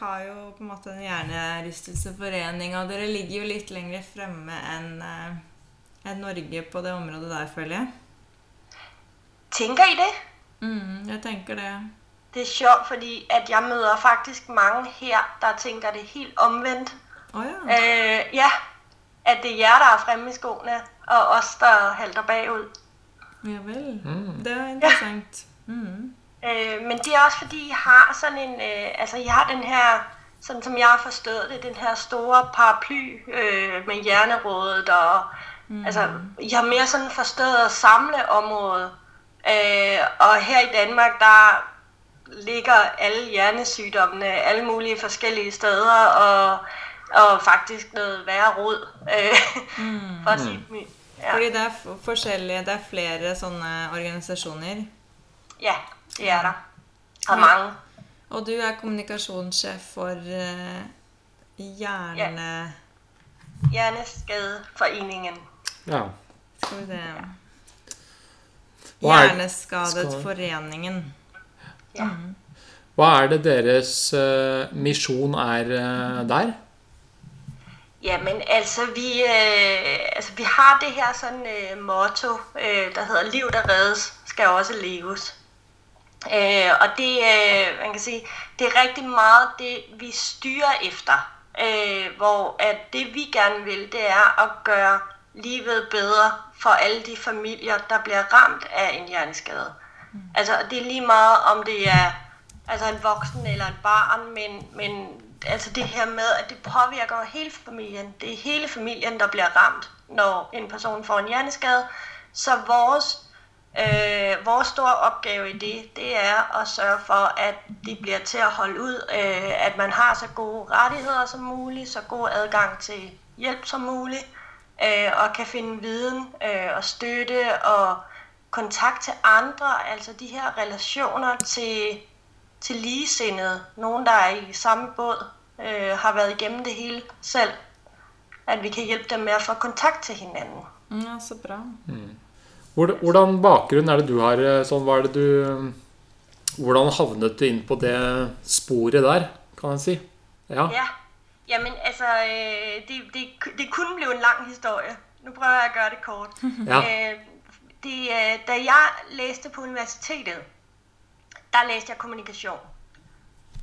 har jo på en måte en hjernerystelsesforening, og dere ligger jo litt lenger fremme enn eh, enn Norge på det området der, føler jeg. Tænker I det? Mm, jeg tenker det. Det er sjovt, fordi at jeg møder faktisk mange her, der tænker det helt omvendt. Å ja. Øh, ja, at det er jer, der er fremme i skoene, og os, der halter bagud. Ja vel. Mm. Det er interessant. Mm. Øh, men det er også fordi, I har sådan en, øh, altså I har den her, sådan som jeg har forstået det, den her store paraply øh, med hjernerådet, og mm. altså, I har mere sådan forstået at samle området. Øh, og her i Danmark, der ligger alle hjernesygdommene alle mulige forskellige steder, og, og faktisk noget værre råd, øh, Mm. for at sige det mildt. ja. Fordi det er f- forskjellige, det er flere sånne organisasjoner. ja, det er der. Og Ja. mange. Og du er kommunikasjonssjef for eh, hjerne... Hjerneskadeforeningen. Ja. Skal vi se er- Hjerneskadet-foreningen. Ja. Hva er det deres eh, misjon er eh, der? Jamen altså vi, øh, altså, vi har det her sådan øh, motto, øh, der hedder liv, der reddes, skal også leves. Øh, og det, øh, man kan sige, det er rigtig meget det, vi styrer efter. Øh, hvor at det vi gerne vil, det er at gøre livet bedre for alle de familier, der bliver ramt af en hjerneskade. Mm. Altså det er lige meget om det er altså en voksen eller et barn, men, men altså det her med, at det påvirker hele familien. Det er hele familien, der bliver ramt, når en person får en hjerneskade. Så vores, øh, vores store opgave i det, det er at sørge for, at de bliver til at holde ud, øh, at man har så gode rettigheder som muligt, så god adgang til hjælp som muligt, øh, og kan finde viden øh, og støtte og kontakt til andre, altså de her relationer til, til ligesindede, nogen der er i samme båd, øh, har været igennem det hele selv, at vi kan hjælpe dem med at få kontakt til hinanden. Mm, Ja, så bra. Hvor- Hvordan bakgrunn er det du har? eh, Sånn, hva er det du Hvordan havnet du inn på det sporet der, kan jeg si? Ja. Ja, jamen altså, øh, det, det, det kunne blive en lang historie. Nu prøver jeg at gøre det kort. Ja. Øh, det, øh, da jeg læste på universitetet, der læste jeg kommunikation.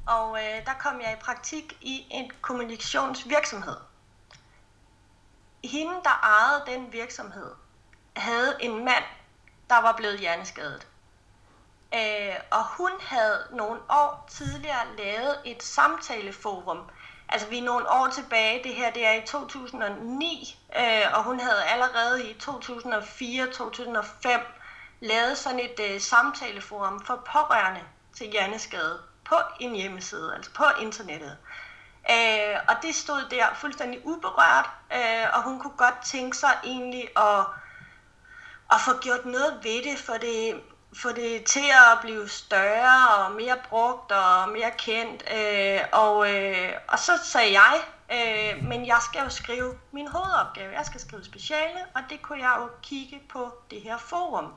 Og øh, der kom jeg i praktik i en kommunikationsvirksomhed. Hende, der ejede den virksomhed, havde en mand, der var blevet hjerneskadet. Øh, og hun havde nogle år tidligere lavet et samtaleforum. Altså vi er nogle år tilbage, det her det er i 2009, øh, og hun havde allerede i 2004-2005 lavet sådan et øh, samtaleforum for pårørende til hjerneskade på en hjemmeside, altså på internettet. Øh, og det stod der fuldstændig uberørt, øh, og hun kunne godt tænke sig egentlig at at få gjort noget ved det, for det, få det til at blive større og mere brugt og mere kendt. Øh, og, øh, og så sagde jeg, øh, men jeg skal jo skrive min hovedopgave. Jeg skal skrive speciale, og det kunne jeg jo kigge på det her forum.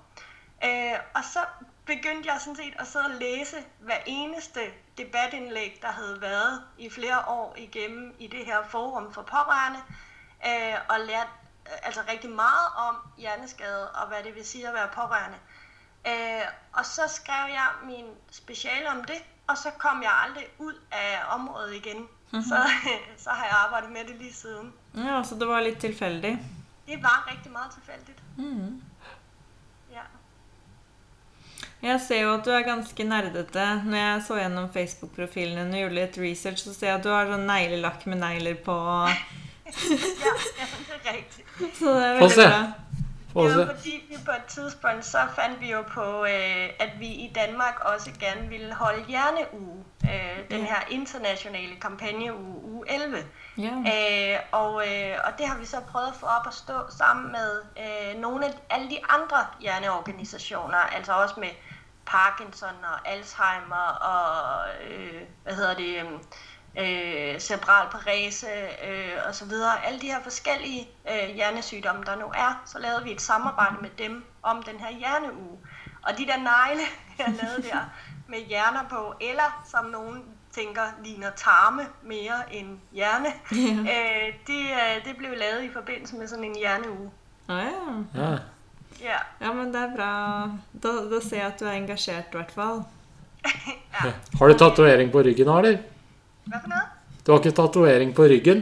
Øh, og så begyndte jeg sådan set at sidde og læse hver eneste debatindlæg, der havde været i flere år igennem i det her forum for pårørende, øh, og lærte altså rigtig meget om hjerneskade og hvad det vil sige at være pårørende. Øh, og så skrev jeg min speciale om det, og så kom jeg aldrig ud af området igen. Mm-hmm. Så, så har jeg arbejdet med det lige siden. Ja, Så det var litt tilfeldig. Det var rigtig meget tilfældigt. Mm. Ja. Jeg ser jo at du er ganske nerdete. Når jeg så gjennom Facebook-profilen din og gjorde litt research, så ser jeg at du har sånn neglelakk med negler på. ja, det er rigtigt. Så det er Få veldig se. Få Det se. var fordi vi på et tidspunkt, så fandt vi jo på, øh, at vi i Danmark også gerne ville holde hjerneuge. Øh, den her internationale kampagneuge, uge 11. Ja. Øh, og, øh, og det har vi så prøvet at få op at stå sammen med øh, nogle af alle de andre hjerneorganisationer, altså også med Parkinson og Alzheimer og øh, hvad hedder det, øh, cerebral parese øh, og så videre. Alle de her forskellige øh, hjernesygdomme, der nu er, så lavede vi et samarbejde med dem om den her hjerneuge. Og de der negle, jeg lavede der med hjerner på, eller som nogen tænker ligner tarme mere end hjerne. Ja. Øh, det, øh, det blev lavet i forbindelse med sådan en hjerneuge. Ja. Ja. Ja. Ja, men det er bra. Da, da ser jeg at du er engasjert, i hvert fall. ja. Har du tatovering på ryggen nå, eller? Hvad for noget? Du har ikke tatovering på ryggen?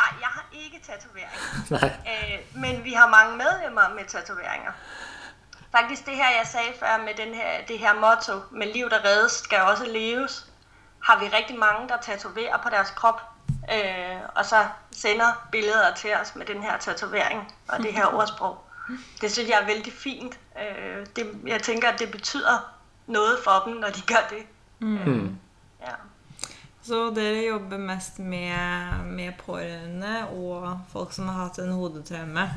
Nej, jeg har ikke tatovering. Nei. Øh, men vi har mange medlemmer med tatoveringer. Faktisk det her, jeg sagde før med den her, det her motto, med liv der reddes, skal også leves, har vi rigtig mange, der tatoverer på deres krop, øh, og så sender billeder til os med den her tatovering og det her ordsprog. Det synes jeg er vældig fint. Øh, det, jeg tænker, at det betyder noget for dem, når de gør det. Mm. Ja. Så dere jobber mest med, med pårørende og folk som har hatt en hodetraume.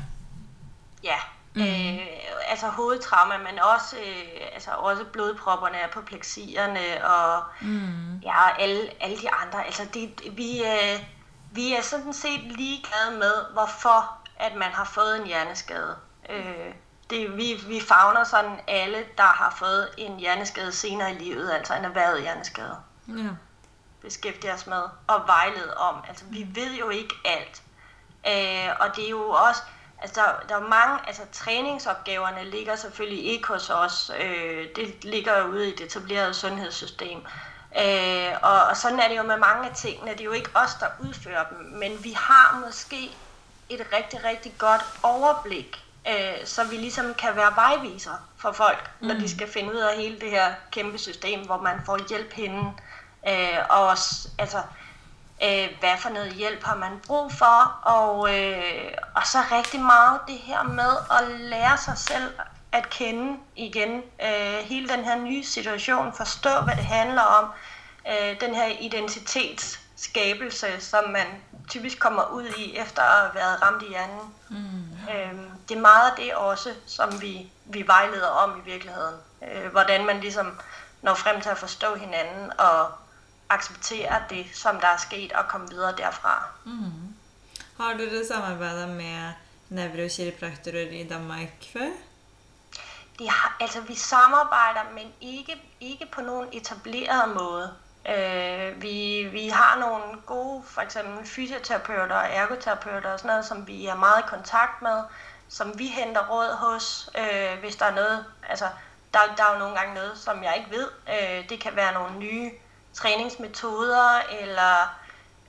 Ja, mm. øh, altså hovedtrauma, men også, øh, altså også blodpropperne, apopleksierne og Mm. ja, alle, alle de andre. Altså det, vi, øh, vi er sådan set ligeglade med, hvorfor at man har fået en hjerneskade. Øh, det, vi, vi fagner sådan alle, der har fået en hjerneskade senere i livet, altså en erhvervet hjerneskade Ja. Beskæftige os med og vejlede om. Altså, vi ved jo ikke alt. Øh, og det er jo også, altså, der, der er mange, altså træningsopgaverne ligger selvfølgelig ikke hos os. Øh, det ligger jo ude i det etablerede sundhedssystem. Øh, og, og sådan er det jo med mange af tingene. Det er jo ikke os, der udfører dem, men vi har måske et rigtig, rigtig godt overblik, øh, så vi ligesom kan være vejviser for folk, mm. når de skal finde ud af hele det her kæmpe system, hvor man får hjælp henne. Øh, og også, altså, øh, hvad for noget hjælp har man brug for, og, øh, og så rigtig meget det her med at lære sig selv at kende igen. Øh, hele den her nye situation, forstå hvad det handler om, øh, den her identitetsskabelse, som man typisk kommer ud i efter at have været ramt i hjernen. Mm. Øh, det er meget af det også, som vi, vi vejleder om i virkeligheden. Øh, hvordan man ligesom når frem til at forstå hinanden og acceptere det, som der er sket, og komme videre derfra. Mm. Har dere samarbeidet med nevrokiropraktorer i Danmark før? Det har, altså, vi samarbejder, men ikke, ikke på nogen etableret måde. Øh, vi, vi har nogle gode, for eksempel fysioterapeuter og ergoterapeuter og sådan noget, som vi er meget i kontakt med, som vi henter råd hos, øh, hvis der er noget, altså der, der er jo nogle gange noget, som jeg ikke ved. Øh, det kan være nogle nye træningsmetoder, eller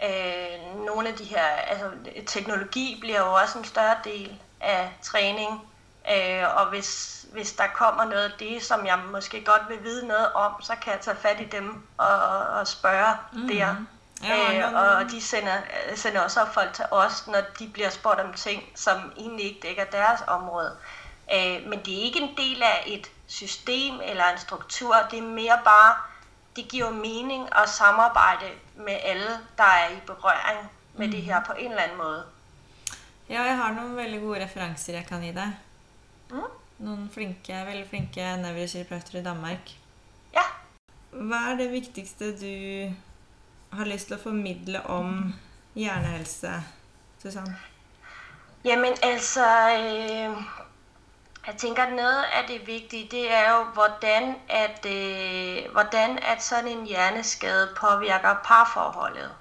øh, nogle af de her, altså teknologi bliver jo også en større del af træning. Øh, og hvis, hvis der kommer noget af det, som jeg måske godt vil vide noget om, så kan jeg tage fat i dem og, og spørge mm. der. Ja, øh, og de sender, sender også folk til os, når de bliver spurgt om ting, som egentlig ikke dækker deres område. Øh, men det er ikke en del af et system eller en struktur. Det er mere bare, det giver mening at samarbejde med alle, der er i berøring med det her på en eller anden måde. Ja, jeg har noen veldig gode referanser jeg kan gi deg. Mm? Noen flinke, veldig flinke nevrokiropraktorer i Danmark. Ja, Hva er det viktigste du har lyst til å formidle om hjernehelse, Susann? Jamen altså, øh, jeg tænker, at noget af det vigtige, det er jo, hvordan at, øh, hvordan at sådan en hjerneskade påvirker parforholdet.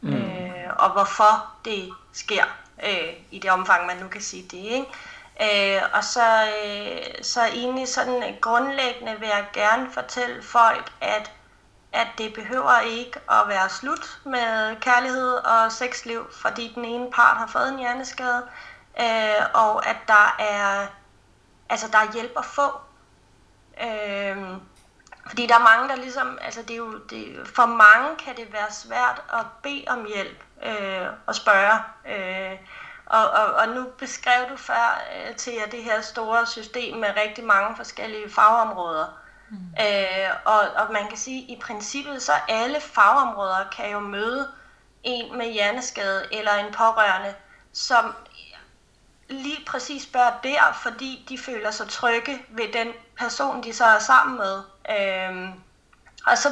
Mm. Øh, og hvorfor det sker øh, i det omfang, man nu kan sige det. Ikke? Øh, og så, øh, så egentlig sådan grundlæggende vil jeg gerne fortælle folk, at at det behøver ikke at være slut med kærlighed og sexliv, fordi den ene part har fået en hjerneskade, øh, og at der er, altså der er hjælp at få. Øh, fordi der er mange, der ligesom, altså det er jo, det, for mange kan det være svært at bede om hjælp øh, og spørge. Øh, og, og, og nu beskrev du før øh, til jer det her store system med rigtig mange forskellige fagområder. Mm. Øh, og, og man kan sige, at i princippet så alle fagområder kan jo møde en med hjerneskade eller en pårørende, som lige præcis spørger der, fordi de føler sig trygge ved den person, de så er sammen med. Øhm, og så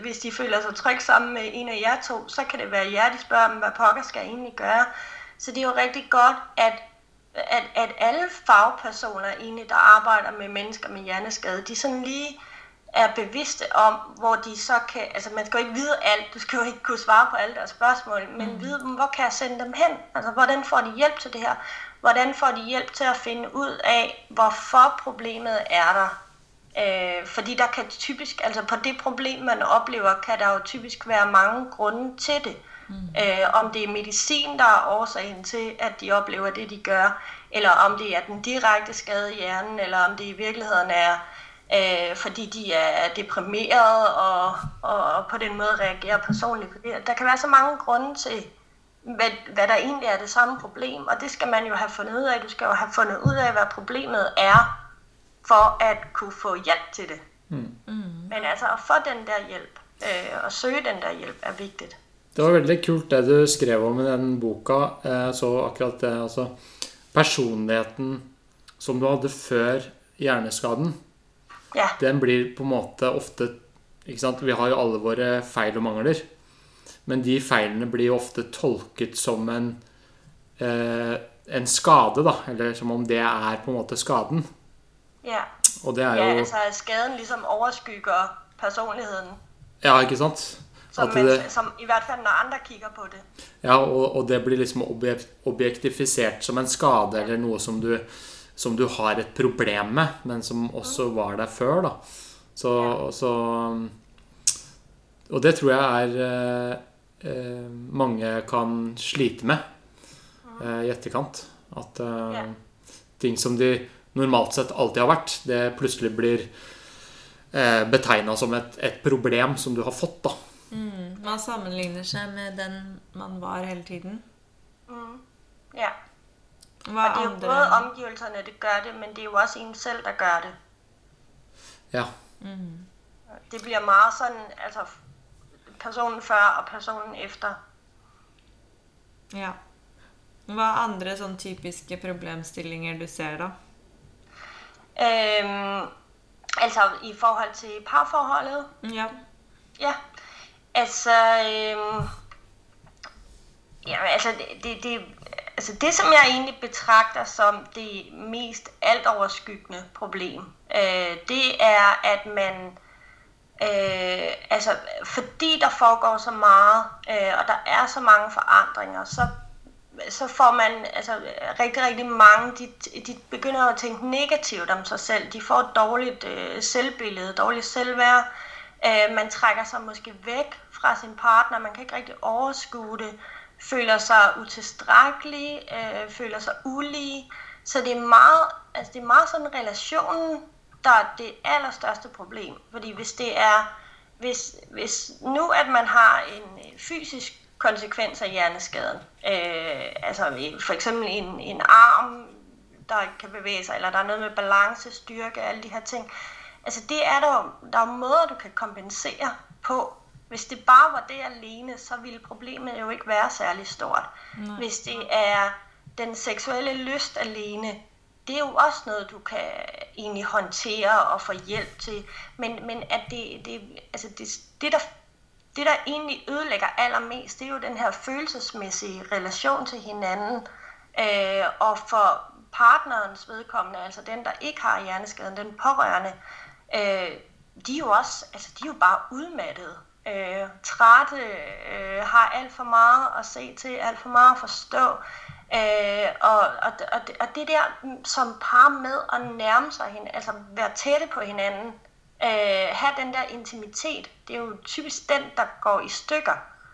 hvis, de føler sig trygge sammen med en af jer to, så kan det være jer, de spørger dem, hvad pokker skal jeg egentlig gøre. Så det er jo rigtig godt, at, at, at alle fagpersoner egentlig, der arbejder med mennesker med hjerneskade, de sådan lige er bevidste om, hvor de så kan, altså man skal jo ikke vide alt, du skal jo ikke kunne svare på alle deres spørgsmål, men mm. vide, hvor kan jeg sende dem hen? Altså hvordan får de hjælp til det her? Hvordan får de hjælp til at finde ud af, hvorfor problemet er der? Øh, fordi der kan typisk, altså på det problem, man oplever, kan der jo typisk være mange grunde til det. Mm. Øh, om det er medicin, der er årsagen til, at de oplever det, de gør, eller om det er den direkte skade i hjernen, eller om det i virkeligheden er, øh, fordi de er deprimeret og, og, og på den måde reagerer personligt på det. Der kan være så mange grunde til, hvad, hvad der egentlig er det samme problem, og det skal man jo have fundet ud af. Du skal jo have fundet ud af, hvad problemet er, for at kunne få hjælp til det. Mm. Men altså at få den der hjælp, øh, og søge den der hjælp, er vigtigt. Det var veldig kult det du skrev om i den boka. Jeg så akkurat det. altså Personligheten som du hadde før hjerneskaden, Ja, den blir på en måte ofte ikke sant? Vi har jo alle våre feil og mangler. Men de feilene blir jo ofte tolket som en, eh, en skade, da. Eller som om det er på en måte skaden. ja. Og det er ja jo altså at skaden ligesom overskygger personligheden, Ja, ikke sant? som, det, som i hvert fald når andre kigger på det. ja, og, og det blir liksom objek- objektifisert som en skade eller noe som du, som du har et problem med, men som også var der før, da. Så, så Og det tror jeg er eh, mange kan slite med eh, i etterkant. At eh, ting som de normalt sett alltid har vært, det plutselig blir eh, betegna som et, et problem som du har fått, da. Mm. Man sammenligner seg med den man var hele tiden. Ja. Hva Og det er jo andre både omgivelserne, der gør det, men det er jo også en selv, der gør det. Ja. Det bliver meget sådan, altså personen før og personen efter. Ja. Hva er andre sånn typiske problemstillinger du ser, da? Øhm, altså i forhold til parforholdet, Ja. ja. Altså, øhm, ja, altså det, det, det, altså det, som jeg egentlig betragter som det mest altoverskyggende problem, øh, det er, at man, øh, altså fordi der foregår så meget, øh, og der er så mange forandringer, så så får man altså rigtig, rigtig mange, de, de begynder at tænke negativt om sig selv. De får et dårligt øh, selvbillede, dårligt selvværd. Øh, man trækker sig måske væk fra sin partner, man kan ikke rigtig overskue det, føler sig utilstrækkelig, øh, føler sig ulige. Så det er meget, altså det er meget sådan relationen, der er det allerstørste problem. Fordi hvis det er, hvis, hvis nu at man har en øh, fysisk konsekvens af hjerneskaden, øh, altså i- for eksempel en, en arm, der ikke kan bevæge sig, eller der er noget med balance, styrke, alle de her ting. Altså det er der der er måder, du kan kompensere på. Hvis det bare var det alene, så ville problemet jo ikke være særlig stort. Nej. Hvis det er den seksuelle lyst alene, det er jo også noget, du kan egentlig håndtere og få hjælp til. Men, men at det, det, altså det, det, der, det, der egentlig ødelægger allermest, det er jo den her følelsesmæssige relation til hinanden. Øh, og for partnerens vedkommende, altså den, der ikke har hjerneskaden, den pårørende, øh, de er jo også, altså de er jo bare udmattede. Øh, trætte, øh, har alt for meget at se til, alt for meget at forstå. Øh, og, og, og, det- og det der mm, som par med at nærme sig hinanden, altså være tætte på hinanden, øh, have den der intimitet, det er jo typisk den, der går i stykker.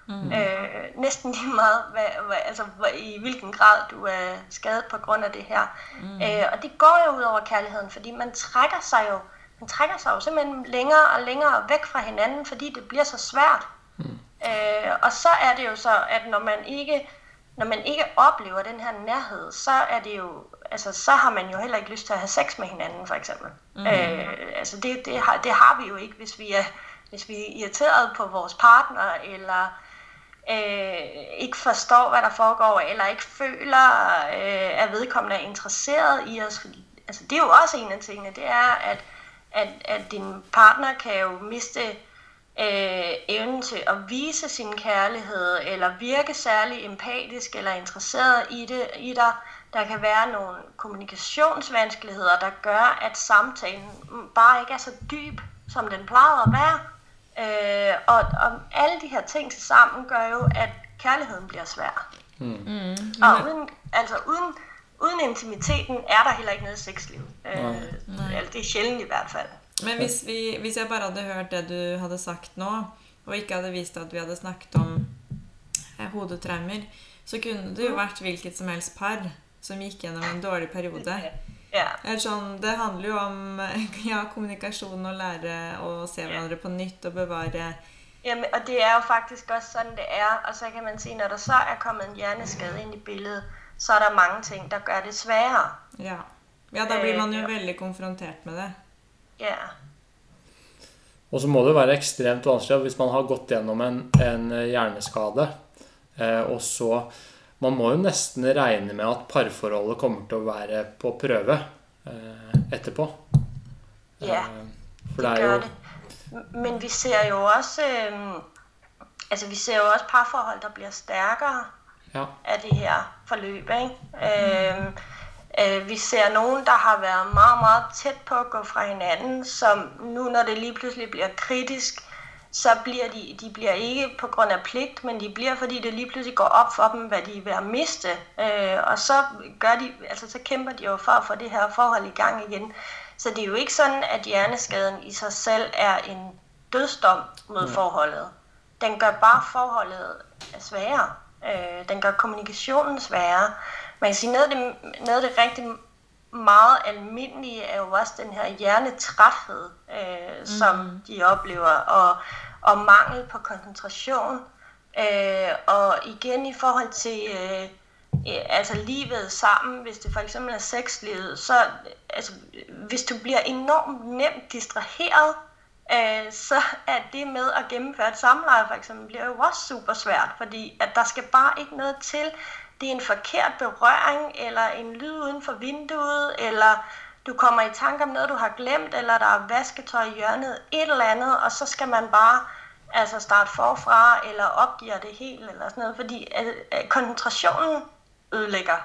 Mm. Øh, næsten lige meget, hvad, hvad, altså, hvad, i hvilken grad du er skadet på grund af det her. Mm. Øh, og det går jo ud over kærligheden, fordi man trækker sig jo, man trækker sig jo simpelthen længere og længere væk fra hinanden, fordi det bliver så svært. Mm. Øh, og så er det jo så, at når man ikke når man ikke oplever den her nærhed, så er det jo, altså så har man jo heller ikke lyst til at have sex med hinanden, for eksempel. Mm. Øh, altså det, det, har, det har vi jo ikke, hvis vi er, hvis vi er irriteret på vores partner, eller øh, ikke forstår, hvad der foregår, eller ikke føler, øh, at vedkommende er interesseret i os. Fordi, altså det er jo også en af tingene, det er, at, at, at din partner kan jo miste øh, evnen til at vise sin kærlighed, eller virke særlig empatisk eller interesseret i, det, i dig. Der kan være nogle kommunikationsvanskeligheder, der gør, at samtalen bare ikke er så dyb, som den plejede at være. Øh, og, og alle de her ting til sammen gør jo, at kærligheden bliver svær. Mm. Og uden, altså uden, uden intimiteten er der heller ikke noget sexliv. Øh, Nej. eller det er sjældent i hvert fald. Men hvis, vi, hvis jeg bare hadde hørt det du hadde sagt nå, og ikke hadde visst at vi hadde snakket om eh, hodetraumer, så kunne det jo vært hvilket som helst par som gikk gjennom en dårlig periode. Ja. Eller sånn, det handler jo om ja, kommunikasjon og lære å se hverandre på nytt og bevare Jamen, og det er jo faktisk også sådan, det er. Og så kan man sige, når der så er kommet en hjerneskade ind i billedet, så er der mange ting, der gør det sværere. Ja. ja, da blir man jo Eh, ja. veldig konfrontert med det. Ja, Og så må det være ekstremt vanskelig hvis man har gått gjennom en, en hjerneskade, eh, og så Man må jo nesten regne med at parforholdet kommer til å være på prøve eh, etterpå. Ja, Eh, for det det gør jo det. Men vi ser jo også, øhm, altså vi ser jo også parforhold, der bliver stærkere Ja. af det her forløb. Ikke? Øhm, øh, vi ser nogen, der har været meget, meget tæt på at gå fra hinanden, som nu, når det lige pludselig bliver kritisk, så bliver de, de bliver ikke på grund af pligt, men de bliver, fordi det lige pludselig går op for dem, hvad de er ved at miste. Øh, og så gør de, altså så kæmper de jo for at få det her forhold i gang igen. Så det er jo ikke sådan, at hjerneskaden i sig selv er en dødsdom mod forholdet. Den gør bare forholdet sværere. Øh, den gør kommunikationen sværere. Man kan sige, noget af det, noget af det rigtig meget almindelige er jo også den her hjernetræthed, øh, mm. som de oplever, og, og mangel på koncentration. Øh, og igen i forhold til øh, altså livet sammen, hvis det for eksempel er sexlivet, så altså, hvis du bliver enormt nemt distraheret, øh, så er det med at gennemføre et samleje for eksempel, bliver jo også super svært, fordi at der skal bare ikke noget til. Det er en forkert berøring, eller en lyd uden for vinduet, eller du kommer i tanke om noget, du har glemt, eller der er vasketøj i hjørnet, et eller andet, og så skal man bare altså starte forfra, eller opgive det helt, eller sådan noget, fordi at, at koncentrationen ødelægger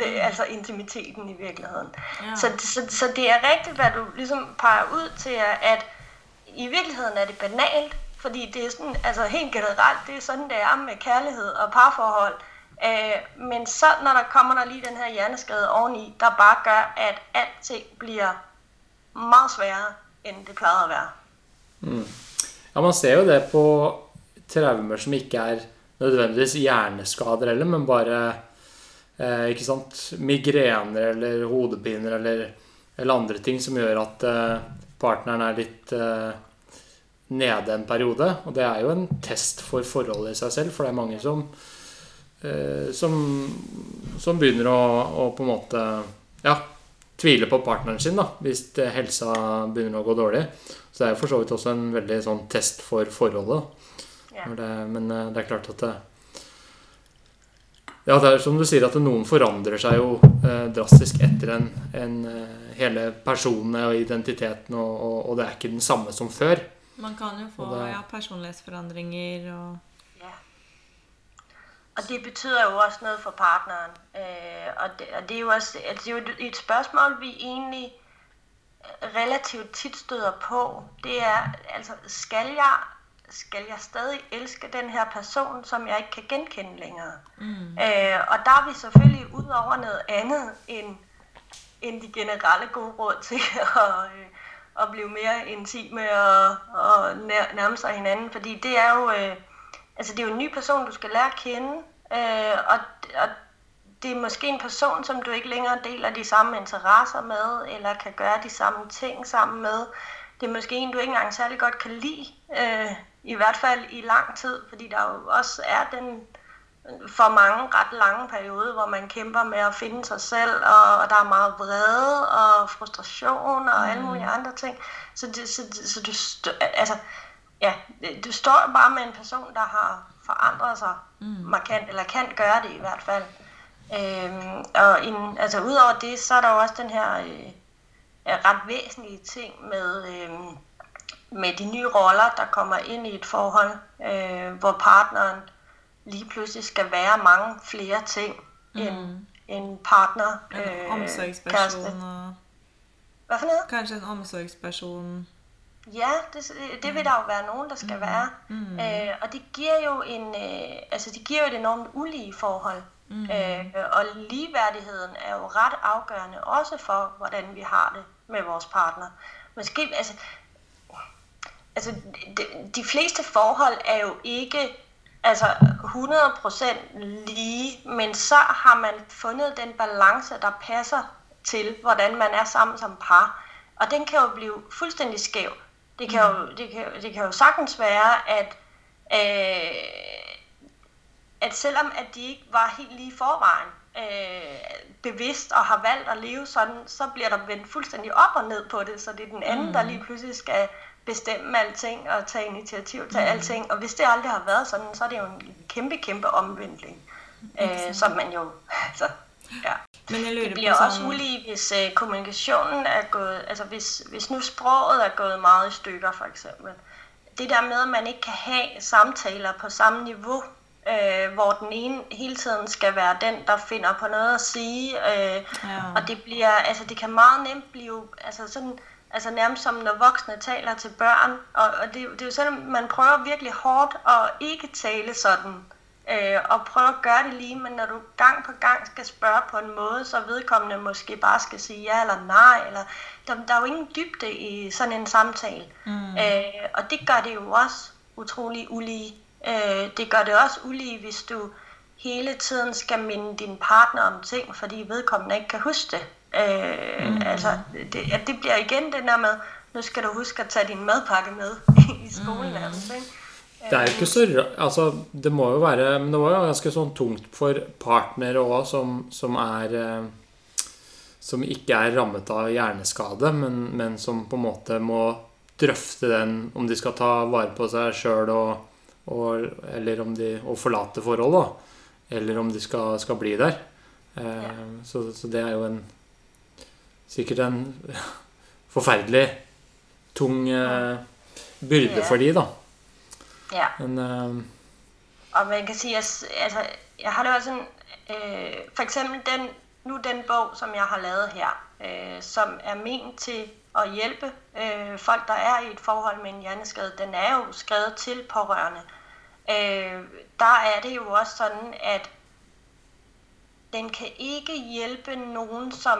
det, altså intimiteten i virkeligheden. Ja. Så, så, så det er rigtigt, hvad du ligesom peger ud til, at i virkeligheden er det banalt, fordi det er sådan, altså helt generelt, det er sådan, det er med kærlighed og parforhold. Øh, men så, når der kommer der lige den her hjerneskade oveni, der bare gør, at alting bliver meget sværere, end det plejede at være. Mm. Ja, man ser jo det på traumer som ikke er nødvendigvis hjerneskader heller, men bare eh, ikke sant, migrener eller hodepiner eller, eller andre ting som gjør at eh, partneren er litt eh, nede en periode. Og det er jo en test for forholdet i seg selv, for det er mange som eh, som, som begynner å, å på en måte ja, tvile på partneren sin da, hvis helsa begynner å gå dårlig. Så det er jo for så vidt også en veldig sånn test for forholdet. Ja. Det, men eh, det er klart at det, Ja, det er som du sier, at noen forandrer seg jo eh, drastisk etter en, en eh, hele personene og identiteten, og, og, og det er ikke den samme som før. Man kan jo få det- ja, personlighetsforandringer og Ja. Og det betyder jo også noget for partneren. Øh, og, det, og det er jo også altså, det er jo et- et spørgsmål, vi egentlig relativt tit støder på. Det er, altså, skal jeg, skal jeg stadig elske den her person, som jeg ikke kan genkende længere? Mm. Øh, og der er vi selvfølgelig ud over noget andet end, end de generelle gode råd til at, øh, at blive mere intime og, og nær, nærme sig hinanden. Fordi det er jo... Øh, Altså, det er jo en ny person, du skal lære at kende, øh, og, og det er måske en person, som du ikke længere deler de samme interesser med, eller kan gøre de samme ting sammen med. Det er måske en, du ikke engang særlig godt kan lide, øh, i hvert fald i lang tid, fordi der jo også er den for mange ret lange periode, hvor man kæmper med at finde sig selv, og, og der er meget vrede og frustration og alle mulige andre ting. Så, det, så, så du, altså, ja, du står bare med en person, der har forandret sig mm. markant, eller kan gøre det i hvert fald. Øhm, og en, altså udover det, så er der jo også den her øh, ret væsentlige ting med, øh, med de nye roller, der kommer ind i et forhold, øh, hvor partneren lige pludselig skal være mange flere ting mm. end, end partner, en øh, omsorgsperson Hvad for noget? Kanskje en omsorgsperson. Ja, det, det vil der jo være nogen, der skal mm. være. Mm. Øh, og det giver jo en, øh, altså det giver jo et enormt ulige forhold. Mm. Øh, og ligeværdigheden er jo ret afgørende også for, hvordan vi har det med vores partner. Måske, altså, altså de, de fleste forhold er jo ikke altså 100% lige, men så har man fundet den balance, der passer til, hvordan man er sammen som par. Og den kan jo blive fuldstændig skæv. Det kan, jo, det kan, det kan jo sagtens være, at, øh, at selvom at de ikke var helt lige forvejen øh, bevidst og har valgt at leve sådan, så bliver der vendt fuldstændig op og ned på det, så det er den anden, mm. der lige pludselig skal bestemme alting og tage initiativ til mm. alting. Og hvis det aldrig har været sådan, så er det jo en kæmpe, kæmpe omvendling, øh, som man jo... Altså, ja. Men jeg det bliver også ulige, hvis øh, kommunikationen er gået, altså hvis, hvis nu sproget er gået meget i stykker for eksempel. Det der med, at man ikke kan have samtaler på samme niveau, øh, hvor den ene hele tiden skal være den, der finder på noget at sige. Øh, ja. Og det bliver, altså det kan meget nemt blive, altså sådan, altså nærmest som når voksne taler til børn. Og, og det, det er jo sådan, man prøver virkelig hårdt at ikke tale sådan øh, og prøve at gøre det lige, men når du gang på gang skal spørge på en måde, så vedkommende måske bare skal sige ja eller nej, eller der, der er jo ingen dybde i sådan en samtale. Mm. Øh, og det gør det jo også utrolig ulige. Øh, det gør det også ulige, hvis du hele tiden skal minde din partner om ting, fordi vedkommende ikke kan huske det. Øh, mm. Altså, det, ja, det bliver igen det der med, nu skal du huske at tage din madpakke med i skolen. Mm. Altså, ikke? Det er jo ikke så altså, Det må jo være Men det var jo ganske sånn tungt for partnere òg, som, som er eh, Som ikke er rammet av hjerneskade, men, men, som på en måte må drøfte den Om de skal ta vare på seg sjøl og, og, Eller om de Og forlate forhold, da. Eller om de skal, skal bli der. Eh, så, så, det er jo en Sikkert en forferdelig tung eh, byrde for de, da. Ja. Men, øh... Og man kan sige, at altså, jeg har det også sådan, øh, for eksempel den, nu den bog, som jeg har lavet her, øh, som er ment til at hjælpe øh, folk, der er i et forhold med en hjerneskade, den er jo skrevet til pårørende. Øh, der er det jo også sådan, at den kan ikke hjælpe nogen, som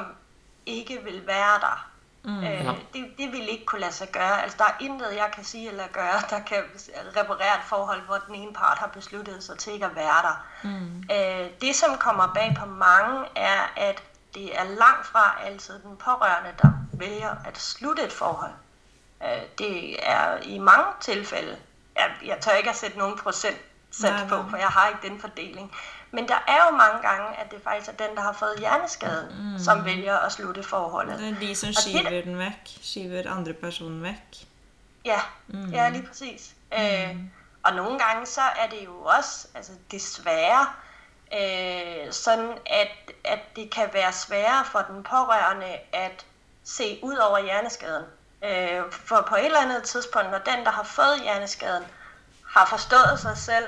ikke vil være der. Mm, øh, ja. det, det vil ikke kunne lade sig gøre. Altså, der er intet, jeg kan sige eller gøre, der kan reparere et forhold, hvor den ene part har besluttet sig til ikke at være der. Mm. Øh, det, som kommer bag på mange, er, at det er langt fra altid den pårørende, der vælger at slutte et forhold. Øh, det er i mange tilfælde, jeg, jeg tør ikke at sætte nogen procent sat på, for jeg har ikke den fordeling. Men der er jo mange gange, at det faktisk er den, der har fået hjerneskaden, mm. som vælger at slutte forholdet. Det er de, som skiver det, den væk, skiver andre personen væk. Ja, mm. ja lige præcis. Mm. Øh, og nogle gange så er det jo også, altså desværre, øh, sådan at, at det kan være sværere for den pårørende at se ud over hjerneskaden. Øh, for på et eller andet tidspunkt, når den, der har fået hjerneskaden, har forstået sig selv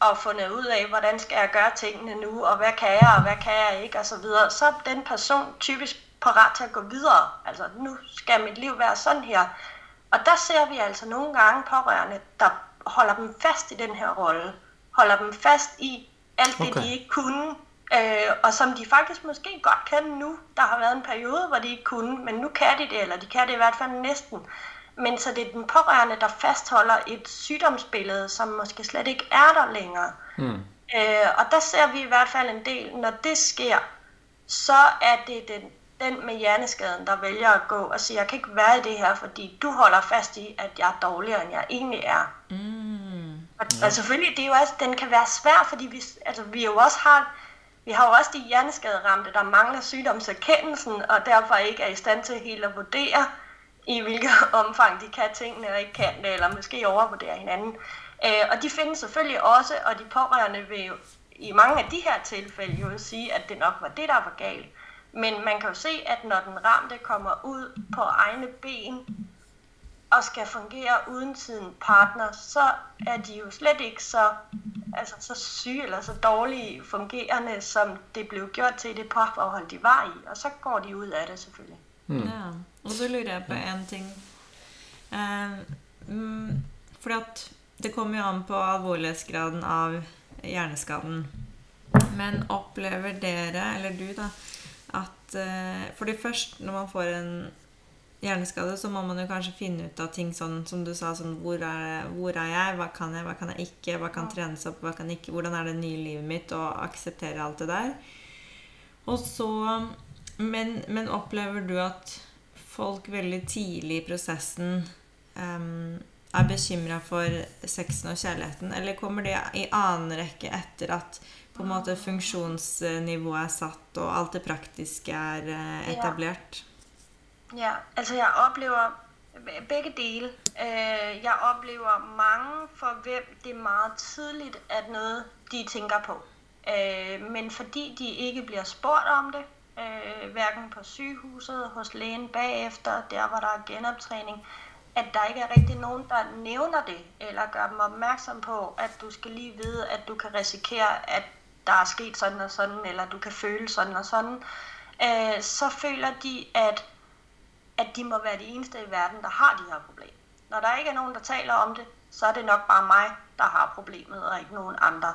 og fundet ud af, hvordan skal jeg gøre tingene nu, og hvad kan jeg, og hvad kan jeg ikke, og så videre, så er den person typisk parat til at gå videre. Altså, nu skal mit liv være sådan her. Og der ser vi altså nogle gange pårørende, der holder dem fast i den her rolle. Holder dem fast i alt det, okay. de ikke kunne. Øh, og som de faktisk måske godt kan nu. Der har været en periode, hvor de ikke kunne, men nu kan de det, eller de kan det i hvert fald næsten men så det er den pårørende, der fastholder et sygdomsbillede, som måske slet ikke er der længere. Mm. Øh, og der ser vi i hvert fald en del, når det sker, så er det den, den med hjerneskaden, der vælger at gå og sige, jeg kan ikke være i det her, fordi du holder fast i, at jeg er dårligere, end jeg egentlig er. Mm. Og, ja. og selvfølgelig, det er jo også, den kan være svær, fordi vi, altså, vi jo også har, vi har jo også de hjerneskaderamte, der mangler sygdomserkendelsen, og derfor ikke er i stand til helt at vurdere, i hvilket omfang de kan tingene og ikke kan det, eller måske overvurderer hinanden. Øh, og de findes selvfølgelig også, og de pårørende vil jo i mange af de her tilfælde jo sige, at det nok var det, der var galt. Men man kan jo se, at når den ramte kommer ud på egne ben og skal fungere uden sin partner, så er de jo slet ikke så, altså, så syge eller så dårlige fungerende, som det blev gjort til det parforhold, de var i. Og så går de ud af det selvfølgelig. Mm. Ja. Og så lurer jeg på en ting. Eh, mm, fordi at det kommer jo an på alvorlighetsgraden av hjerneskaden. Men opplever dere, eller du, da, at eh, fordi først når man får en hjerneskade, så må man jo kanskje finne ut av ting sånn som du sa, sånn hvor er, hvor er jeg, hva kan jeg, hva kan jeg ikke, hva kan trenes opp, hva kan ikke, hvordan er det nye livet mitt, og akseptere alt det der. Og så men, men opplever du at folk veldig tidlig i prosessen em, er bekymra for sexen og kjærligheten, eller kommer det i annen rekke etter at på en måte funksjonsnivået er satt, og alt det praktiske er eh, etablert? Ja, altså jeg oplever begge dele. Øh, jeg oplever mange, for hvem det er meget tidligt, at noget de tænker på. Øh, men fordi de ikke bliver spurgt om det, øh, hverken på sygehuset, hos lægen bagefter, der hvor der er genoptræning, at der ikke er rigtig nogen, der nævner det, eller gør dem opmærksom på, at du skal lige vide, at du kan risikere, at der er sket sådan og sådan, eller du kan føle sådan og sådan, øh, så føler de, at, at de må være de eneste i verden, der har de her problemer. Når der ikke er nogen, der taler om det, så er det nok bare mig, der har problemet, og ikke nogen andre.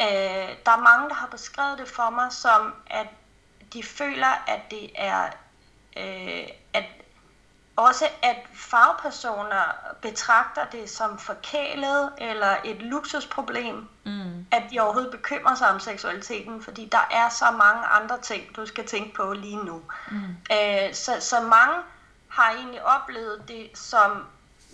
Øh, der er mange, der har beskrevet det for mig som, at de føler, at det er, øh, at også at fagpersoner betragter det som forkælet eller et luksusproblem, mm. at de overhovedet bekymrer sig om seksualiteten, fordi der er så mange andre ting, du skal tænke på lige nu. Mm. Øh, så, så mange har egentlig oplevet det som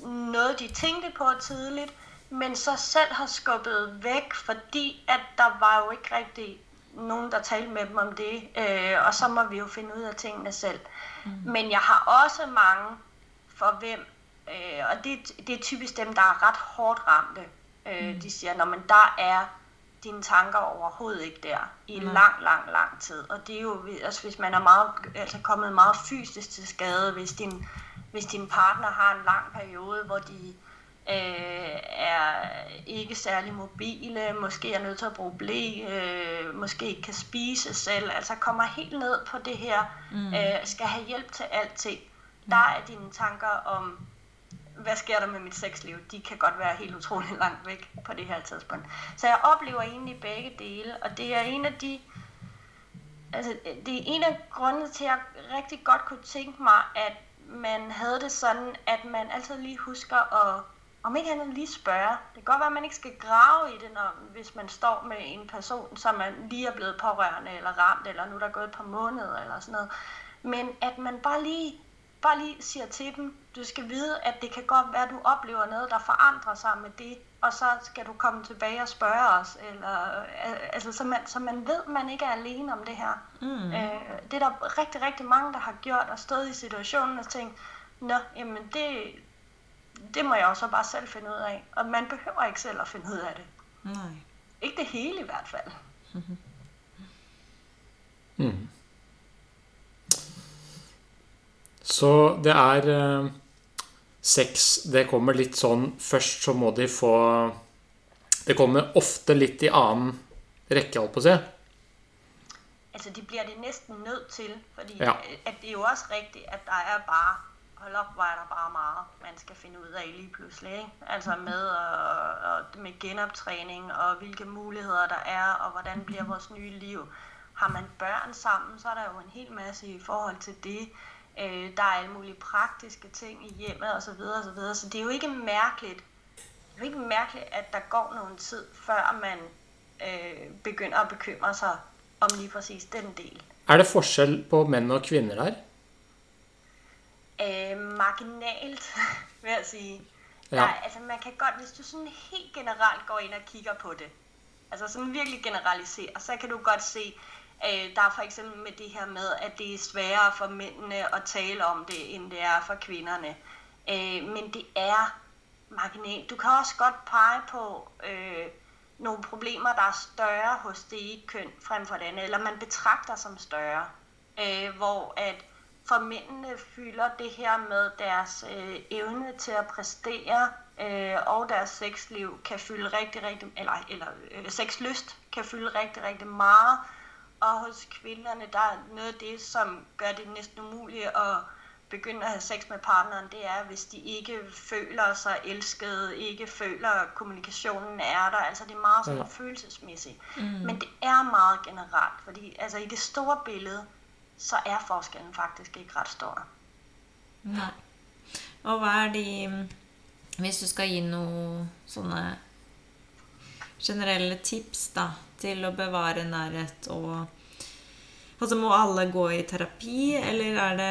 noget, de tænkte på tidligt, men så selv har skubbet væk, fordi at der var jo ikke rigtig nogen, der talte med dem om det, øh, og så må vi jo finde ud af tingene selv. Mm. Men jeg har også mange, for hvem, øh, og det, det er typisk dem, der er ret hårdt ramte. Øh, mm. De siger, når man der er dine tanker overhovedet ikke der i mm. lang, lang, lang tid. Og det er jo, altså hvis man er meget, altså kommet meget fysisk til skade, hvis din, hvis din partner har en lang periode, hvor de øh, er ikke særlig mobile, måske er nødt til at bruge blæ, øh, måske ikke kan spise selv, altså kommer helt ned på det her, mm. øh, skal have hjælp til alting. Mm. Der er dine tanker om, hvad sker der med mit sexliv, de kan godt være helt utrolig langt væk på det her tidspunkt. Så jeg oplever egentlig begge dele, og det er en af de, altså det er en af grundene til, at jeg rigtig godt kunne tænke mig, at man havde det sådan, at man altid lige husker at om ikke andet lige spørge. Det kan godt være, at man ikke skal grave i det, når, hvis man står med en person, som man lige er blevet pårørende eller ramt, eller nu er der gået et par måneder eller sådan noget. Men at man bare lige, bare lige siger til dem, du skal vide, at det kan godt være, at du oplever noget, der forandrer sig med det, og så skal du komme tilbage og spørge os, eller, altså, så, man, så man ved, at man ikke er alene om det her. Mm. Øh, det er der rigtig, rigtig mange, der har gjort, og stået i situationen og tænkt, nå, jamen det, det må jeg også bare selv finde ud af. Og man behøver ikke selv at finde ud af det. Nej. Ikke det hele i hvert fald. Mm. Så det er eh, sex Det kommer litt sånn Først så må de få Det kommer ofte litt i annen rekke, holdt på å si. Altså, de bliver det næsten nødt til, fordi ja. at det er jo også rigtigt, at der er bare hold op, hvor er der bare meget, man skal finde ud af lige pludselig. Ikke? Altså med, og, og med genoptræning, og hvilke muligheder der er, og hvordan bliver vores nye liv. Har man børn sammen, så er der jo en hel masse i forhold til det. Øh, der er alle mulige praktiske ting i hjemmet osv. Så, videre. så det er jo ikke mærkeligt, det er jo ikke mærkeligt, at der går nogen tid, før man øh, begynder at bekymre sig om lige præcis den del. Er det forskel på mænd og kvinder der? Øh, marginalt, vil jeg sige. Ja. Der, altså man kan godt, hvis du sådan helt generelt går ind og kigger på det, altså sådan virkelig generaliserer, så kan du godt se, øh, der er for eksempel med det her med, at det er sværere for mændene at tale om det, end det er for kvinderne. Øh, men det er marginalt. Du kan også godt pege på øh, nogle problemer, der er større hos det ene køn frem for det andet, eller man betragter som større. Øh, hvor at for mændene fylder det her med deres øh, evne til at præstere øh, og deres sexliv kan fylde rigtig, rigtig, eller, eller øh, sexlyst kan fylde rigtig, rigtig meget. Og hos kvinderne, der er noget af det, som gør det næsten umuligt at begynde at have sex med partneren, det er, hvis de ikke føler sig elsket, ikke føler, at kommunikationen er der. Altså det er meget sådan Ja. følelsesmæssigt. Mm. Men det er meget generelt, fordi altså, i det store billede, så er forskellen faktisk ikke ret stor. Nei. Og hva er de Hvis du skal gi noen sånne generelle tips da, til å bevare nærhet og Altså, må alle gå i terapi, eller er det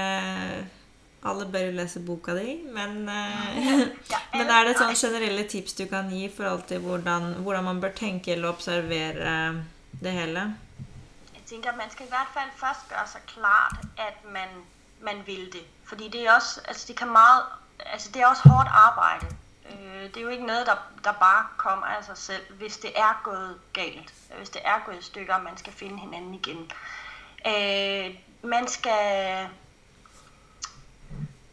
Alle bør jo lese boka di, men Ja, Men er det sånn generelle tips du kan gi i forhold til hvordan, hvordan man bør tenke eller observere det hele? Jeg tænker, at man skal i hvert fald først gøre sig klart, at man, man vil det. Fordi det er også, altså det kan meget, altså det er også hårdt arbejde. Øh, det er jo ikke noget, der, der bare kommer af sig selv, hvis det er gået galt. Hvis det er gået i stykker, og man skal finde hinanden igen. Øh, man skal...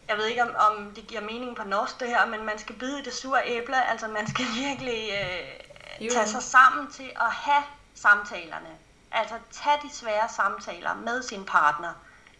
Jeg ved ikke, om, om det giver mening på norsk det her, men man skal bide i det sure æble. Altså man skal virkelig øh, Jo. tage sig sammen til at have samtalerne. Altså tage de svære samtaler med sin partner.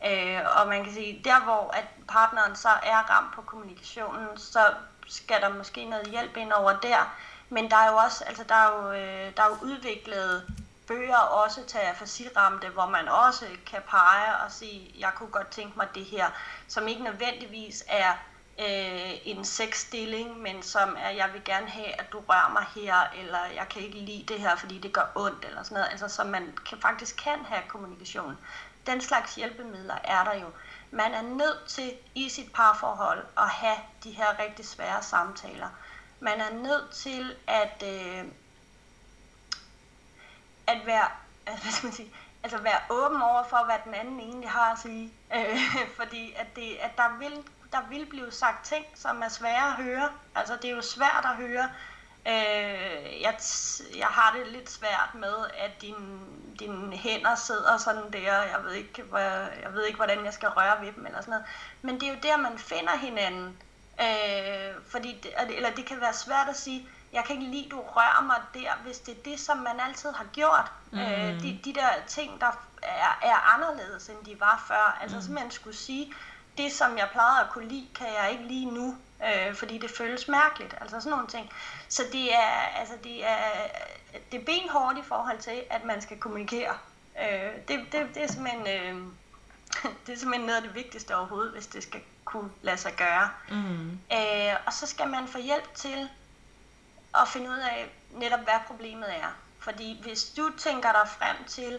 Øh, og man kan sige, der hvor at partneren så er ramt på kommunikationen, så skal der måske noget hjælp ind over der. Men der er jo også, altså der er jo, øh, der er jo udviklet bøger også til afasiramte, hvor man også kan pege og sige, jeg kunne godt tænke mig det her, som ikke nødvendigvis er øh, en sexstilling, men som er, jeg vil gerne have, at du rører mig her, eller jeg kan ikke lide det her, fordi det gør ondt, eller sådan noget. Altså, så man kan, faktisk kan have kommunikation. Den slags hjælpemidler er der jo. Man er nødt til i sit parforhold at have de her rigtig svære samtaler. Man er nødt til at, øh, at være, hvad skal man sige, altså være åben over for, hvad den anden egentlig har at sige. Øh, fordi at, det, at der, vil, der vil blive sagt ting, som er svære at høre. Altså det er jo svært at høre. Øh, jeg, jeg har det lidt svært med, at dine, dine hænder sidder sådan der. Jeg ved, ikke, hvad, jeg ved ikke, hvordan jeg skal røre ved dem eller sådan noget. Men det er jo der, man finder hinanden. Øh, fordi det, eller det kan være svært at sige, jeg kan ikke lide, du rører mig der, hvis det er det, som man altid har gjort. Mm. Øh, de, de der ting, der er, er anderledes, end de var før. Altså mm. simpelthen skulle sige, det som jeg plejede at kunne lide, kan jeg ikke lide nu, øh, fordi det føles mærkeligt. Altså sådan nogle ting. Så det er, altså det er, det er benhårdt i forhold til, at man skal kommunikere. Øh, det, det, det, er simpelthen, øh, det er simpelthen noget af det vigtigste overhovedet, hvis det skal kunne lade sig gøre. Mm. Øh, og så skal man få hjælp til at finde ud af netop, hvad problemet er. Fordi hvis du tænker dig frem til,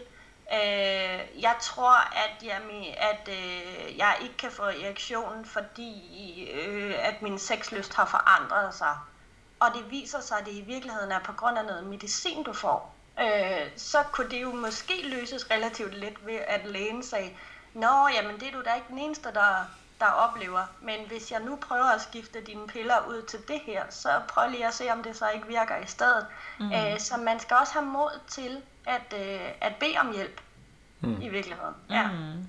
øh, jeg tror, at jeg, at øh, jeg ikke kan få erektionen, fordi øh, at min sexlyst har forandret sig, og det viser sig, at det i virkeligheden er på grund af noget medicin, du får, øh, så kunne det jo måske løses relativt let ved, at lægen sagde, Nå, jamen det er du da ikke den eneste, der, der oplever. Men hvis jeg nu prøver at skifte dine piller ud til det her, så prøv lige at se, om det så ikke virker i stedet. Mm. Øh, så man skal også have mod til at, øh, at bede om hjælp mm. i virkeligheden. Ja. Mm.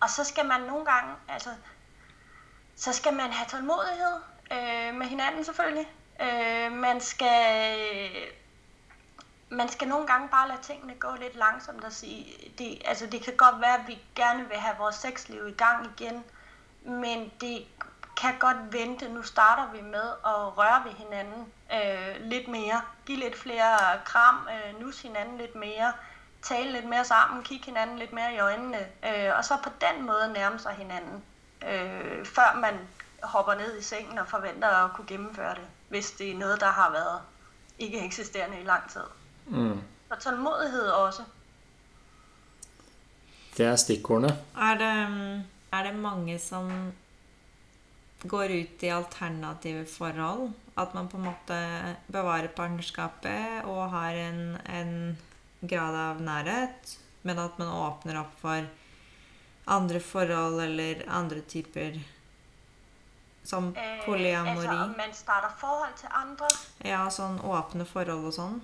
Og så skal man nogle gange, altså, så skal man have tålmodighed øh, med hinanden selvfølgelig. Øh, man skal man skal nogle gange bare lade tingene gå lidt langsomt og sige, det, altså det kan godt være, at vi gerne vil have vores sexliv i gang igen, men det kan godt vente. Nu starter vi med at røre ved hinanden øh, lidt mere, give lidt flere kram, øh, nus hinanden lidt mere, tale lidt mere sammen, kigge hinanden lidt mere i øjnene, øh, og så på den måde nærme sig hinanden, øh, før man hopper ned i sengen og forventer at kunne gennemføre det, hvis det er noget, der har været ikke eksisterende i lang tid. Mm. Og tålmodighed også. Det er stikkordene. Er det, er det mange som går ut i alternative forhold? At man på en måte bevarer partnerskapet og har en, en grad av nærhet, men at man åpner opp for andre forhold eller andre typer Som Øh, polyamori. altså, om man starter forhold til andre. Ja, sånn åpne forhold og sånn.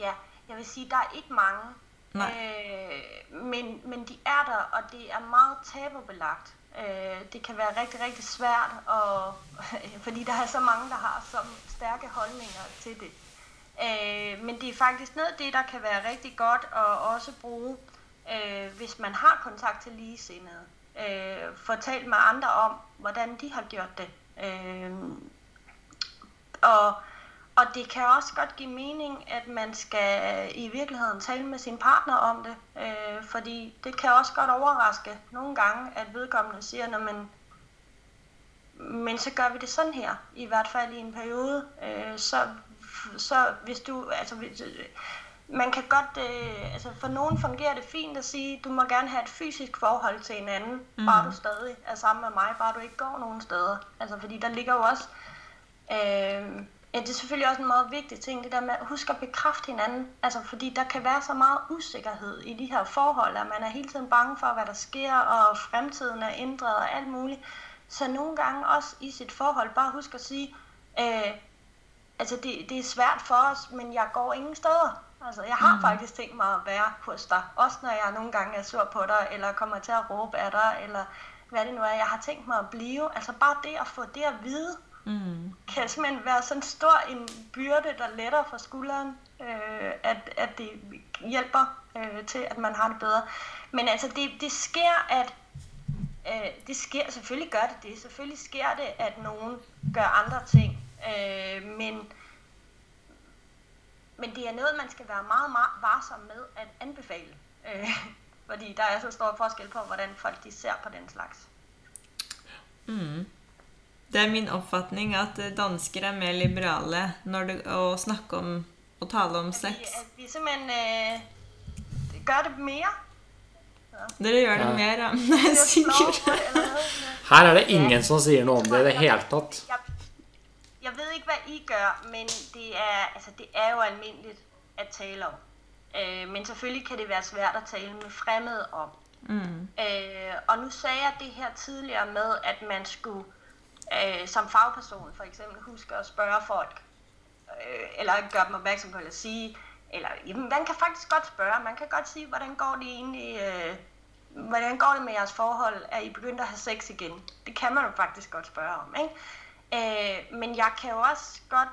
Ja, jeg vil sige, der er ikke mange. Nej. Øh, men, men de er der, og det er meget tabubelagt. Øh, det kan være rigtig, rigtig svært, og, fordi der er så mange, der har så stærke holdninger til det. Øh, men det er faktisk noget af det, der kan være rigtig godt at også bruge, øh, hvis man har kontakt til ligesindede. øh, få talt med andre om, hvordan de har gjort det. Øh, og, og det kan også godt give mening, at man skal i virkeligheden tale med sin partner om det, øh, fordi det kan også godt overraske nogle gange, at vedkommende siger, at man, men så gør vi det sådan her, i hvert fald i en periode, øh, så, så hvis du, altså hvis, man kan godt, øh, altså for nogen fungerer det fint at sige, du må gerne have et fysisk forhold til en anden, mm. bare du stadig er sammen med mig, bare du ikke går nogen steder. Altså fordi der ligger jo også, øh, ja, det er selvfølgelig også en meget vigtig ting, det der med at huske at bekræfte hinanden. Altså fordi der kan være så meget usikkerhed i de her forhold, at man er hele tiden bange for, hvad der sker, og fremtiden er ændret og alt muligt. Så nogle gange også i sit forhold, bare husk at sige, øh, altså det, det er svært for os, men jeg går ingen steder. Altså, jeg har mm. faktisk tænkt mig at være hos dig, også når jeg nogle gange er sur på dig, eller kommer til at råbe af dig, eller hvad det nu er. Jeg har tænkt mig at blive. Altså bare det at få det at vide, mm. kan simpelthen være sådan stor en byrde, der letter fra skulderen, øh, at, at det hjælper øh, til, at man har det bedre. Men altså, det, det sker, at øh, det sker, selvfølgelig gør det det, selvfølgelig sker det, at nogen gør andre ting, øh, men men det er noget, man skal være meget, meget varsom med at anbefale. Øh, fordi der er så stor forskel på, hvordan folk de ser på den slags. Mm. Det er min opfatning at øh, dansker er mer liberale når det, å snakke om og tale om sex. At vi, vi simpelthen øh, gør det mere. Ja. Dere gjør det ja. mer, ja. Sikkert. Her er det ingen som sier noe om det i det hele tatt. Jeg, jeg ved ikke, hvad I gør, men det er, altså, det er jo almindeligt at tale om. Øh, men selvfølgelig kan det være svært at tale med fremmede om. Mm. Øh, og nu sagde jeg det her tidligere med, at man skulle øh, som fagperson for eksempel huske at spørge folk, øh, eller gøre dem opmærksom på, eller sige, eller jamen, man kan faktisk godt spørge, man kan godt sige, hvordan går det egentlig, øh, hvordan går det med jeres forhold, er I begyndt at have sex igen? Det kan man jo faktisk godt spørge om, ikke? Øh, men jeg kan jo også godt,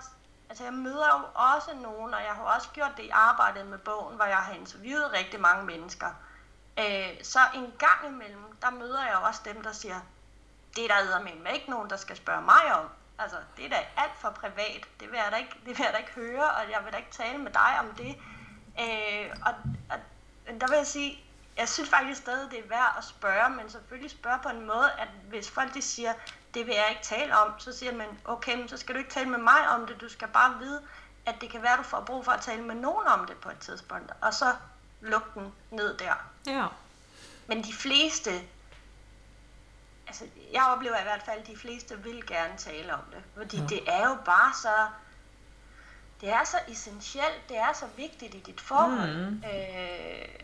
altså jeg møder jo også nogen, og jeg har også gjort det i arbejdet med bogen, hvor jeg har interviewet rigtig mange mennesker. Øh, så en gang imellem, der møder jeg også dem, der siger, det er der med ikke nogen, der skal spørge mig om. Altså, det er da alt for privat. Det vil jeg da ikke, det vil jeg da ikke høre, og jeg vil da ikke tale med dig om det. Øh, og, og der vil jeg sige, jeg synes faktisk stadig, det er værd at spørge, men selvfølgelig spørge på en måde, at hvis folk de siger, det vil jeg ikke tale om, så siger man, okay, men så skal du ikke tale med mig om det, du skal bare vide, at det kan være, at du får brug for at tale med nogen om det på et tidspunkt, og så lukke den ned der. Ja. Men de fleste, altså jeg oplever i hvert fald, at de fleste vil gerne tale om det, fordi ja. det er jo bare så det er så essentielt, det er så vigtigt i dit forhold. Mm. Øh,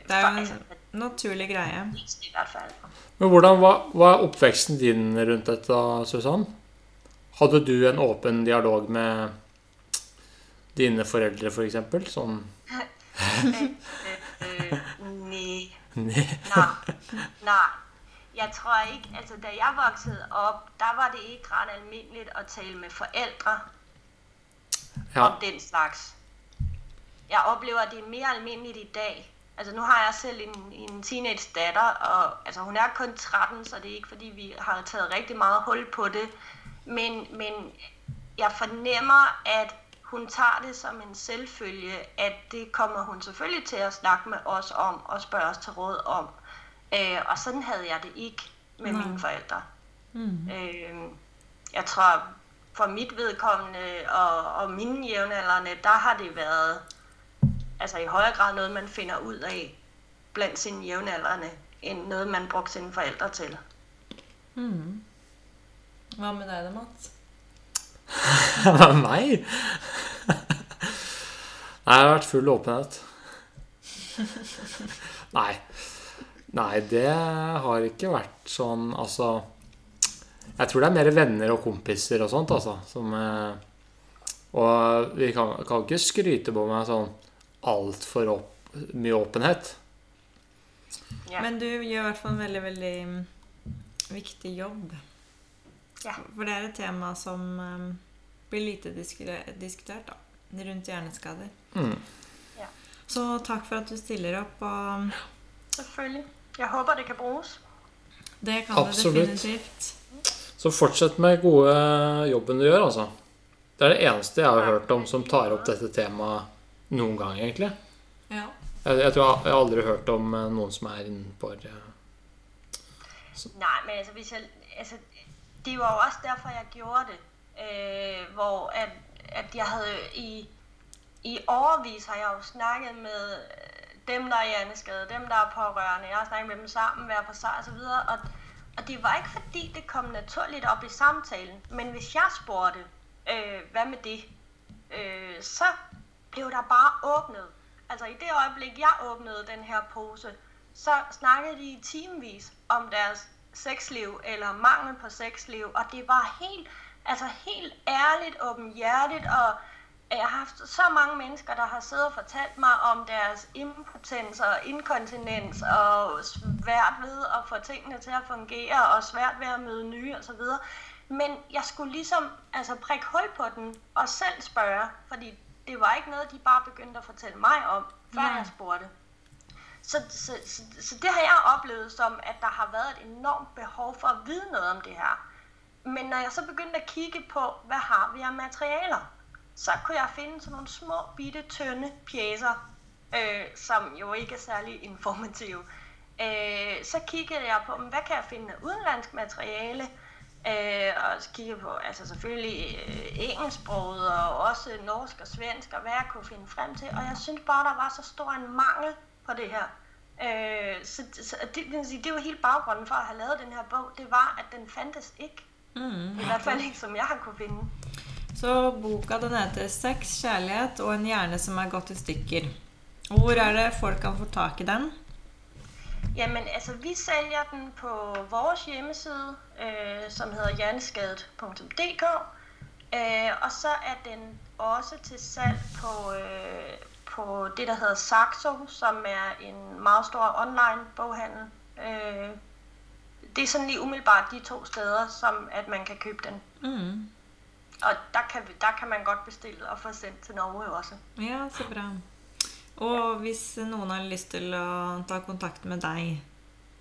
det er jo en altså, naturlig greie. I hvert fald. Men hvordan var, var oppveksten din rundt dette, Susann? Hadde du en åpen dialog med dine foreldre, for eksempel? Sånn Nej. Nej. Nej. Jeg tror ikke, altså da jeg voksede op, der var det ikke ret almindeligt at tale med forældre ja. om den slags. Jeg oplever, at det er mere almindeligt i dag. Altså nu har jeg selv en, en teenage datter, og altså, hun er kun 13, så det er ikke fordi, vi har taget rigtig meget hul på det. Men, men jeg fornemmer, at hun tager det som en selvfølge, at det kommer hun selvfølgelig til at snakke med os om og spørge os til råd om. Øh, og sådan havde jeg det ikke med Nej. mine forældre. Mm. Øh, jeg tror, for mit vedkommende og, og mine jævnaldrende, der har det været altså i højere grad noget, man finder ud af blandt sine jævnaldrende, end noget, man brugte sine forældre til. Mm. Hvad med dig, Mats? Hvad med mig? Nej, jeg har vært full åpenhet. Nei. Nei, det har ikke vært sånn Altså jeg tror det er mer venner og kompiser og sånt, altså. Som, eh, og vi kan, kan ikke skryte på meg sånn altfor opp, mye åpenhet. Ja. Men du gjør i hvert fall en veldig, veldig mm, viktig jobb. Ja. For det er et tema som um, blir lite diskutert da, rundt hjerneskader. Mm. Ja. Så takk for at du stiller opp. Og... Selvfølgelig. Jeg håper det kan brukes. Det kan Absolutt. det definitivt. Så fortsett med gode jobben du gjør, altså. Det er det eneste jeg har hørt om som tar opp dette temaet noen gang, egentlig. Ja. Jeg, jeg tror jeg, jeg har aldri hørt om eh, noen som er innenfor eh, Nej, men altså, hvis jeg, altså, det var jo også derfor, jeg gjorde det. Øh, hvor at, at jeg havde i, i overvis har jeg jo snakket med dem, der er hjerneskade, dem, der er pårørende. Jeg har snakket med dem sammen, hver for sig osv. Og, og det var ikke fordi, det kom naturligt op i samtalen. Men hvis jeg spurgte, øh, hvad med det? Øh, så blev der bare åbnet. Altså i det øjeblik, jeg åbnede den her pose, så snakkede de i timevis om deres sexliv eller mangel på sexliv, og det var helt, altså helt ærligt, åbenhjertigt, og jeg har haft så mange mennesker, der har siddet og fortalt mig om deres impotens og inkontinens, og svært ved at få tingene til at fungere, og svært ved at møde nye osv. Men jeg skulle ligesom altså, prikke hul på den, og selv spørge, fordi det var ikke noget, de bare begyndte at fortælle mig om, før Nej. jeg spurgte. Så, så, så, så det har jeg oplevet som, at der har været et enormt behov for at vide noget om det her. Men når jeg så begyndte at kigge på, hvad har vi af materialer, så kunne jeg finde sådan nogle små, bitte, tynde pjæser, øh, som jo ikke er særlig informative. Øh, så kiggede jeg på, hvad kan jeg finde af udenlandsk materiale, øh, og så kiggede på, altså selvfølgelig øh, engelsksproget, og også norsk og svensk, og hvad jeg kunne finde frem til. Og jeg synes bare, der var så stor en mangel på det her. Øh, så, så det, det, det var helt baggrunden for at have lavet den her bog, det var, at den fandtes ikke. Mm. I hvert fald ikke, som jeg har kunne finde. Så boka den heter 'Sex, kjærlighet og en hjerne som er gått i stykker'. Hvor er det folk kan få tak i den? Jamen, altså, vi sælger den på vores hjemmeside, øh, som hedder hjerneskadet.dk. Øh, og så er den også til salg på, øh, på det, der hedder Saxo, som er en meget stor online boghandel. Øh, det er sådan lige umiddelbart de to steder, som at man kan købe den. Mm. Og der kan, vi, der kan man godt bestille og få sendt til Norge også. Ja, så bra. Og hvis noen har lyst til å ta kontakt med deg,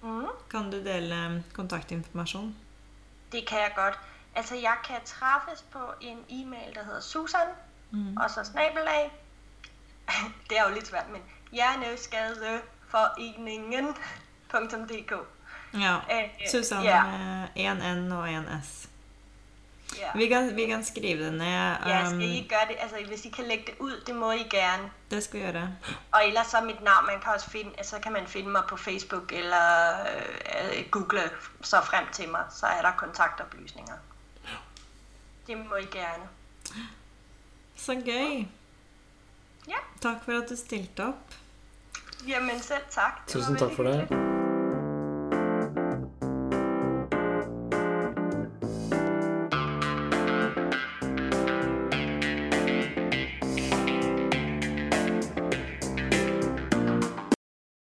Mm. kan du dele kontaktinformasjon? Det kan jeg godt. Altså, jeg kan træffes på en e-mail, der hedder Susan, Mm. og så snabelag. det er jo lidt svært, men hjerneskadeforeningen.dk Ja. Eh, Susanne ja. med én N og én S. Ja. Vi kan, vi kan skrive det ned. ja, skal um, I gøre det? Altså, hvis I kan lægge det ud, det må I gerne. Det skal vi gjøre. Og ellers så er mit navn, man kan også finde, altså kan man finde mig på Facebook eller øh, google så frem til mig, så er der kontaktoplysninger. Det må I gerne. Så gøy. Ja. Takk for at du stilte opp. Jamen selv tak. Det takk veldig for det. hyggeligt.